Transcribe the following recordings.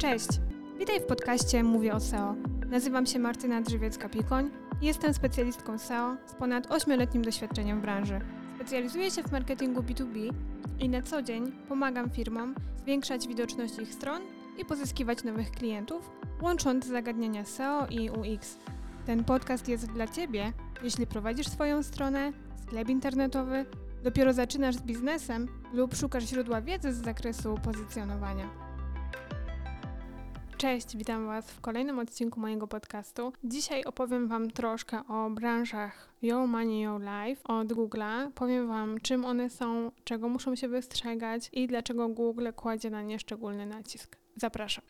Cześć! Witaj w podcaście Mówię o SEO. Nazywam się Martyna Drzewiecka-Pikoń i jestem specjalistką SEO z ponad 8-letnim doświadczeniem w branży. Specjalizuję się w marketingu B2B i na co dzień pomagam firmom zwiększać widoczność ich stron i pozyskiwać nowych klientów, łącząc zagadnienia SEO i UX. Ten podcast jest dla Ciebie, jeśli prowadzisz swoją stronę, sklep internetowy, dopiero zaczynasz z biznesem lub szukasz źródła wiedzy z zakresu pozycjonowania. Cześć, witam Was w kolejnym odcinku mojego podcastu. Dzisiaj opowiem Wam troszkę o branżach Your Money, Your Life od Google'a. Powiem Wam, czym one są, czego muszą się wystrzegać i dlaczego Google kładzie na nie szczególny nacisk. Zapraszam.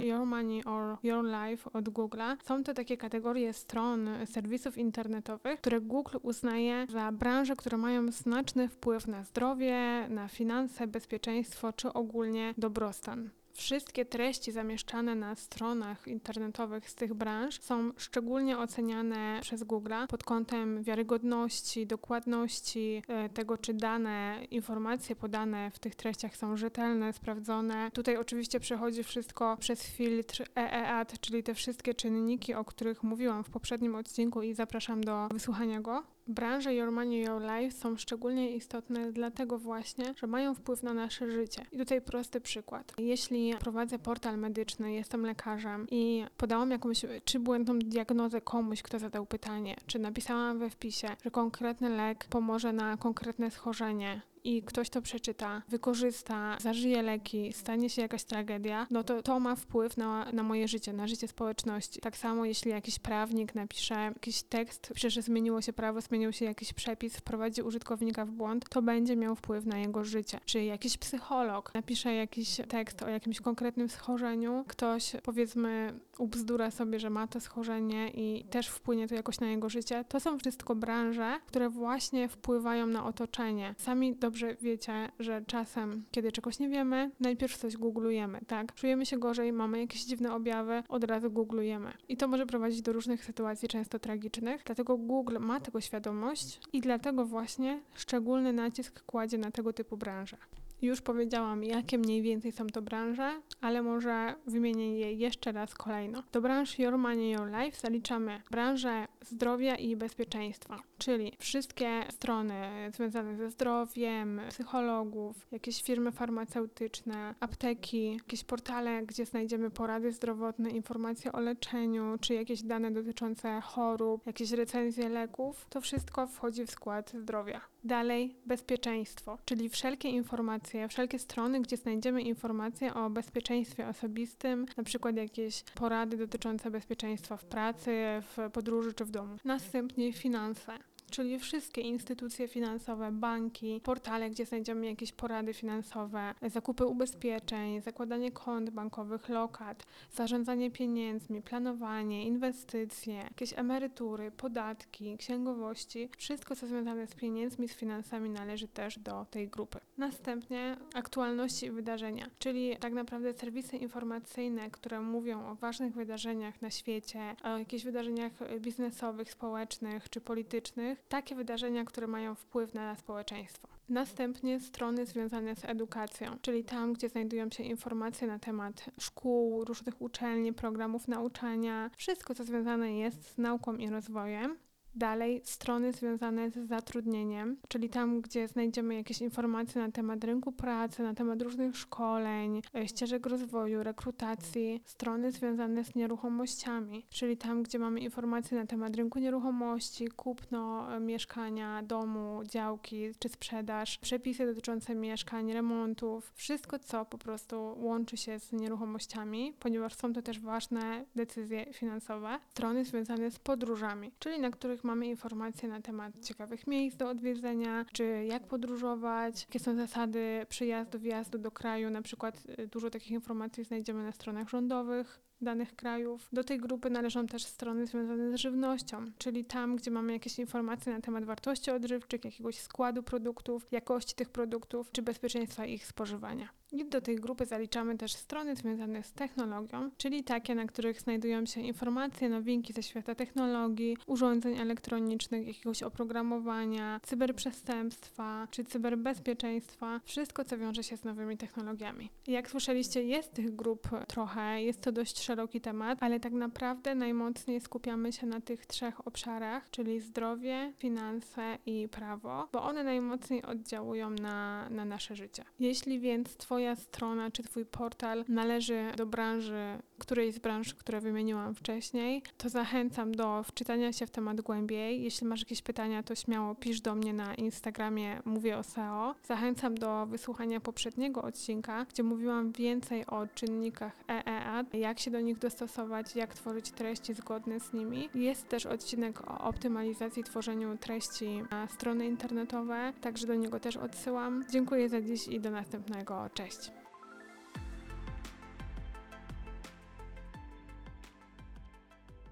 Your Money or Your Life od Google'a. Są to takie kategorie stron, serwisów internetowych, które Google uznaje za branże, które mają znaczny wpływ na zdrowie, na finanse, bezpieczeństwo czy ogólnie dobrostan. Wszystkie treści zamieszczane na stronach internetowych z tych branż są szczególnie oceniane przez Google pod kątem wiarygodności, dokładności e, tego, czy dane, informacje podane w tych treściach są rzetelne, sprawdzone. Tutaj oczywiście przechodzi wszystko przez filtr EEAT, czyli te wszystkie czynniki, o których mówiłam w poprzednim odcinku i zapraszam do wysłuchania go. Branże Your Money, Your Life są szczególnie istotne dlatego właśnie, że mają wpływ na nasze życie. I tutaj prosty przykład. Jeśli prowadzę portal medyczny, jestem lekarzem i podałam jakąś czy błędną diagnozę komuś, kto zadał pytanie, czy napisałam we wpisie, że konkretny lek pomoże na konkretne schorzenie, i ktoś to przeczyta, wykorzysta, zażyje leki, stanie się jakaś tragedia, no to to ma wpływ na, na moje życie, na życie społeczności. Tak samo jeśli jakiś prawnik napisze jakiś tekst, pisze, że zmieniło się prawo, zmienił się jakiś przepis, wprowadzi użytkownika w błąd, to będzie miał wpływ na jego życie. Czy jakiś psycholog napisze jakiś tekst o jakimś konkretnym schorzeniu, ktoś powiedzmy ubzdura sobie, że ma to schorzenie i też wpłynie to jakoś na jego życie, to są wszystko branże, które właśnie wpływają na otoczenie. Sami do dobrze wiecie, że czasem, kiedy czegoś nie wiemy, najpierw coś googlujemy, tak? Czujemy się gorzej, mamy jakieś dziwne objawy, od razu googlujemy. I to może prowadzić do różnych sytuacji, często tragicznych. Dlatego Google ma tego świadomość i dlatego właśnie szczególny nacisk kładzie na tego typu branże. Już powiedziałam, jakie mniej więcej są to branże, ale może wymienię je jeszcze raz kolejno. Do branż Your Money, Your Life zaliczamy branżę zdrowia i bezpieczeństwa, czyli wszystkie strony związane ze zdrowiem, psychologów, jakieś firmy farmaceutyczne, apteki, jakieś portale, gdzie znajdziemy porady zdrowotne, informacje o leczeniu, czy jakieś dane dotyczące chorób, jakieś recenzje leków. To wszystko wchodzi w skład zdrowia. Dalej bezpieczeństwo, czyli wszelkie informacje, wszelkie strony, gdzie znajdziemy informacje o bezpieczeństwie osobistym, na przykład jakieś porady dotyczące bezpieczeństwa w pracy, w podróży czy w domu. Następnie finanse czyli wszystkie instytucje finansowe, banki, portale, gdzie znajdziemy jakieś porady finansowe, zakupy ubezpieczeń, zakładanie kont bankowych, lokat, zarządzanie pieniędzmi, planowanie, inwestycje, jakieś emerytury, podatki, księgowości, wszystko co związane z pieniędzmi, z finansami należy też do tej grupy. Następnie aktualności i wydarzenia, czyli tak naprawdę serwisy informacyjne, które mówią o ważnych wydarzeniach na świecie, o jakichś wydarzeniach biznesowych, społecznych czy politycznych, takie wydarzenia, które mają wpływ na społeczeństwo. Następnie strony związane z edukacją, czyli tam, gdzie znajdują się informacje na temat szkół, różnych uczelni, programów nauczania, wszystko, co związane jest z nauką i rozwojem. Dalej strony związane z zatrudnieniem, czyli tam, gdzie znajdziemy jakieś informacje na temat rynku pracy, na temat różnych szkoleń, e, ścieżek rozwoju, rekrutacji, strony związane z nieruchomościami, czyli tam, gdzie mamy informacje na temat rynku nieruchomości, kupno e, mieszkania, domu, działki czy sprzedaż, przepisy dotyczące mieszkań, remontów, wszystko, co po prostu łączy się z nieruchomościami, ponieważ są to też ważne decyzje finansowe. Strony związane z podróżami, czyli na których których mamy informacje na temat ciekawych miejsc do odwiedzenia, czy jak podróżować, jakie są zasady przyjazdu, wjazdu do kraju. Na przykład y, dużo takich informacji znajdziemy na stronach rządowych, danych krajów. Do tej grupy należą też strony związane z żywnością, czyli tam, gdzie mamy jakieś informacje na temat wartości odżywczych, jakiegoś składu produktów, jakości tych produktów czy bezpieczeństwa ich spożywania. I do tej grupy zaliczamy też strony związane z technologią, czyli takie, na których znajdują się informacje, nowinki ze świata technologii, urządzeń elektronicznych, jakiegoś oprogramowania, cyberprzestępstwa czy cyberbezpieczeństwa, wszystko co wiąże się z nowymi technologiami. Jak słyszeliście, jest tych grup trochę, jest to dość szeroki temat, ale tak naprawdę najmocniej skupiamy się na tych trzech obszarach, czyli zdrowie, finanse i prawo, bo one najmocniej oddziałują na, na nasze życie. Jeśli więc Twoja strona czy Twój portal należy do branży, którejś z branż, które wymieniłam wcześniej, to zachęcam do wczytania się w temat głębiej. Jeśli masz jakieś pytania, to śmiało pisz do mnie na Instagramie Mówię o SEO. Zachęcam do wysłuchania poprzedniego odcinka, gdzie mówiłam więcej o czynnikach EEA, jak się do nich dostosować, jak tworzyć treści zgodne z nimi. Jest też odcinek o optymalizacji tworzeniu treści na strony internetowe, także do niego też odsyłam. Dziękuję za dziś i do następnego. Cześć! Здрасте.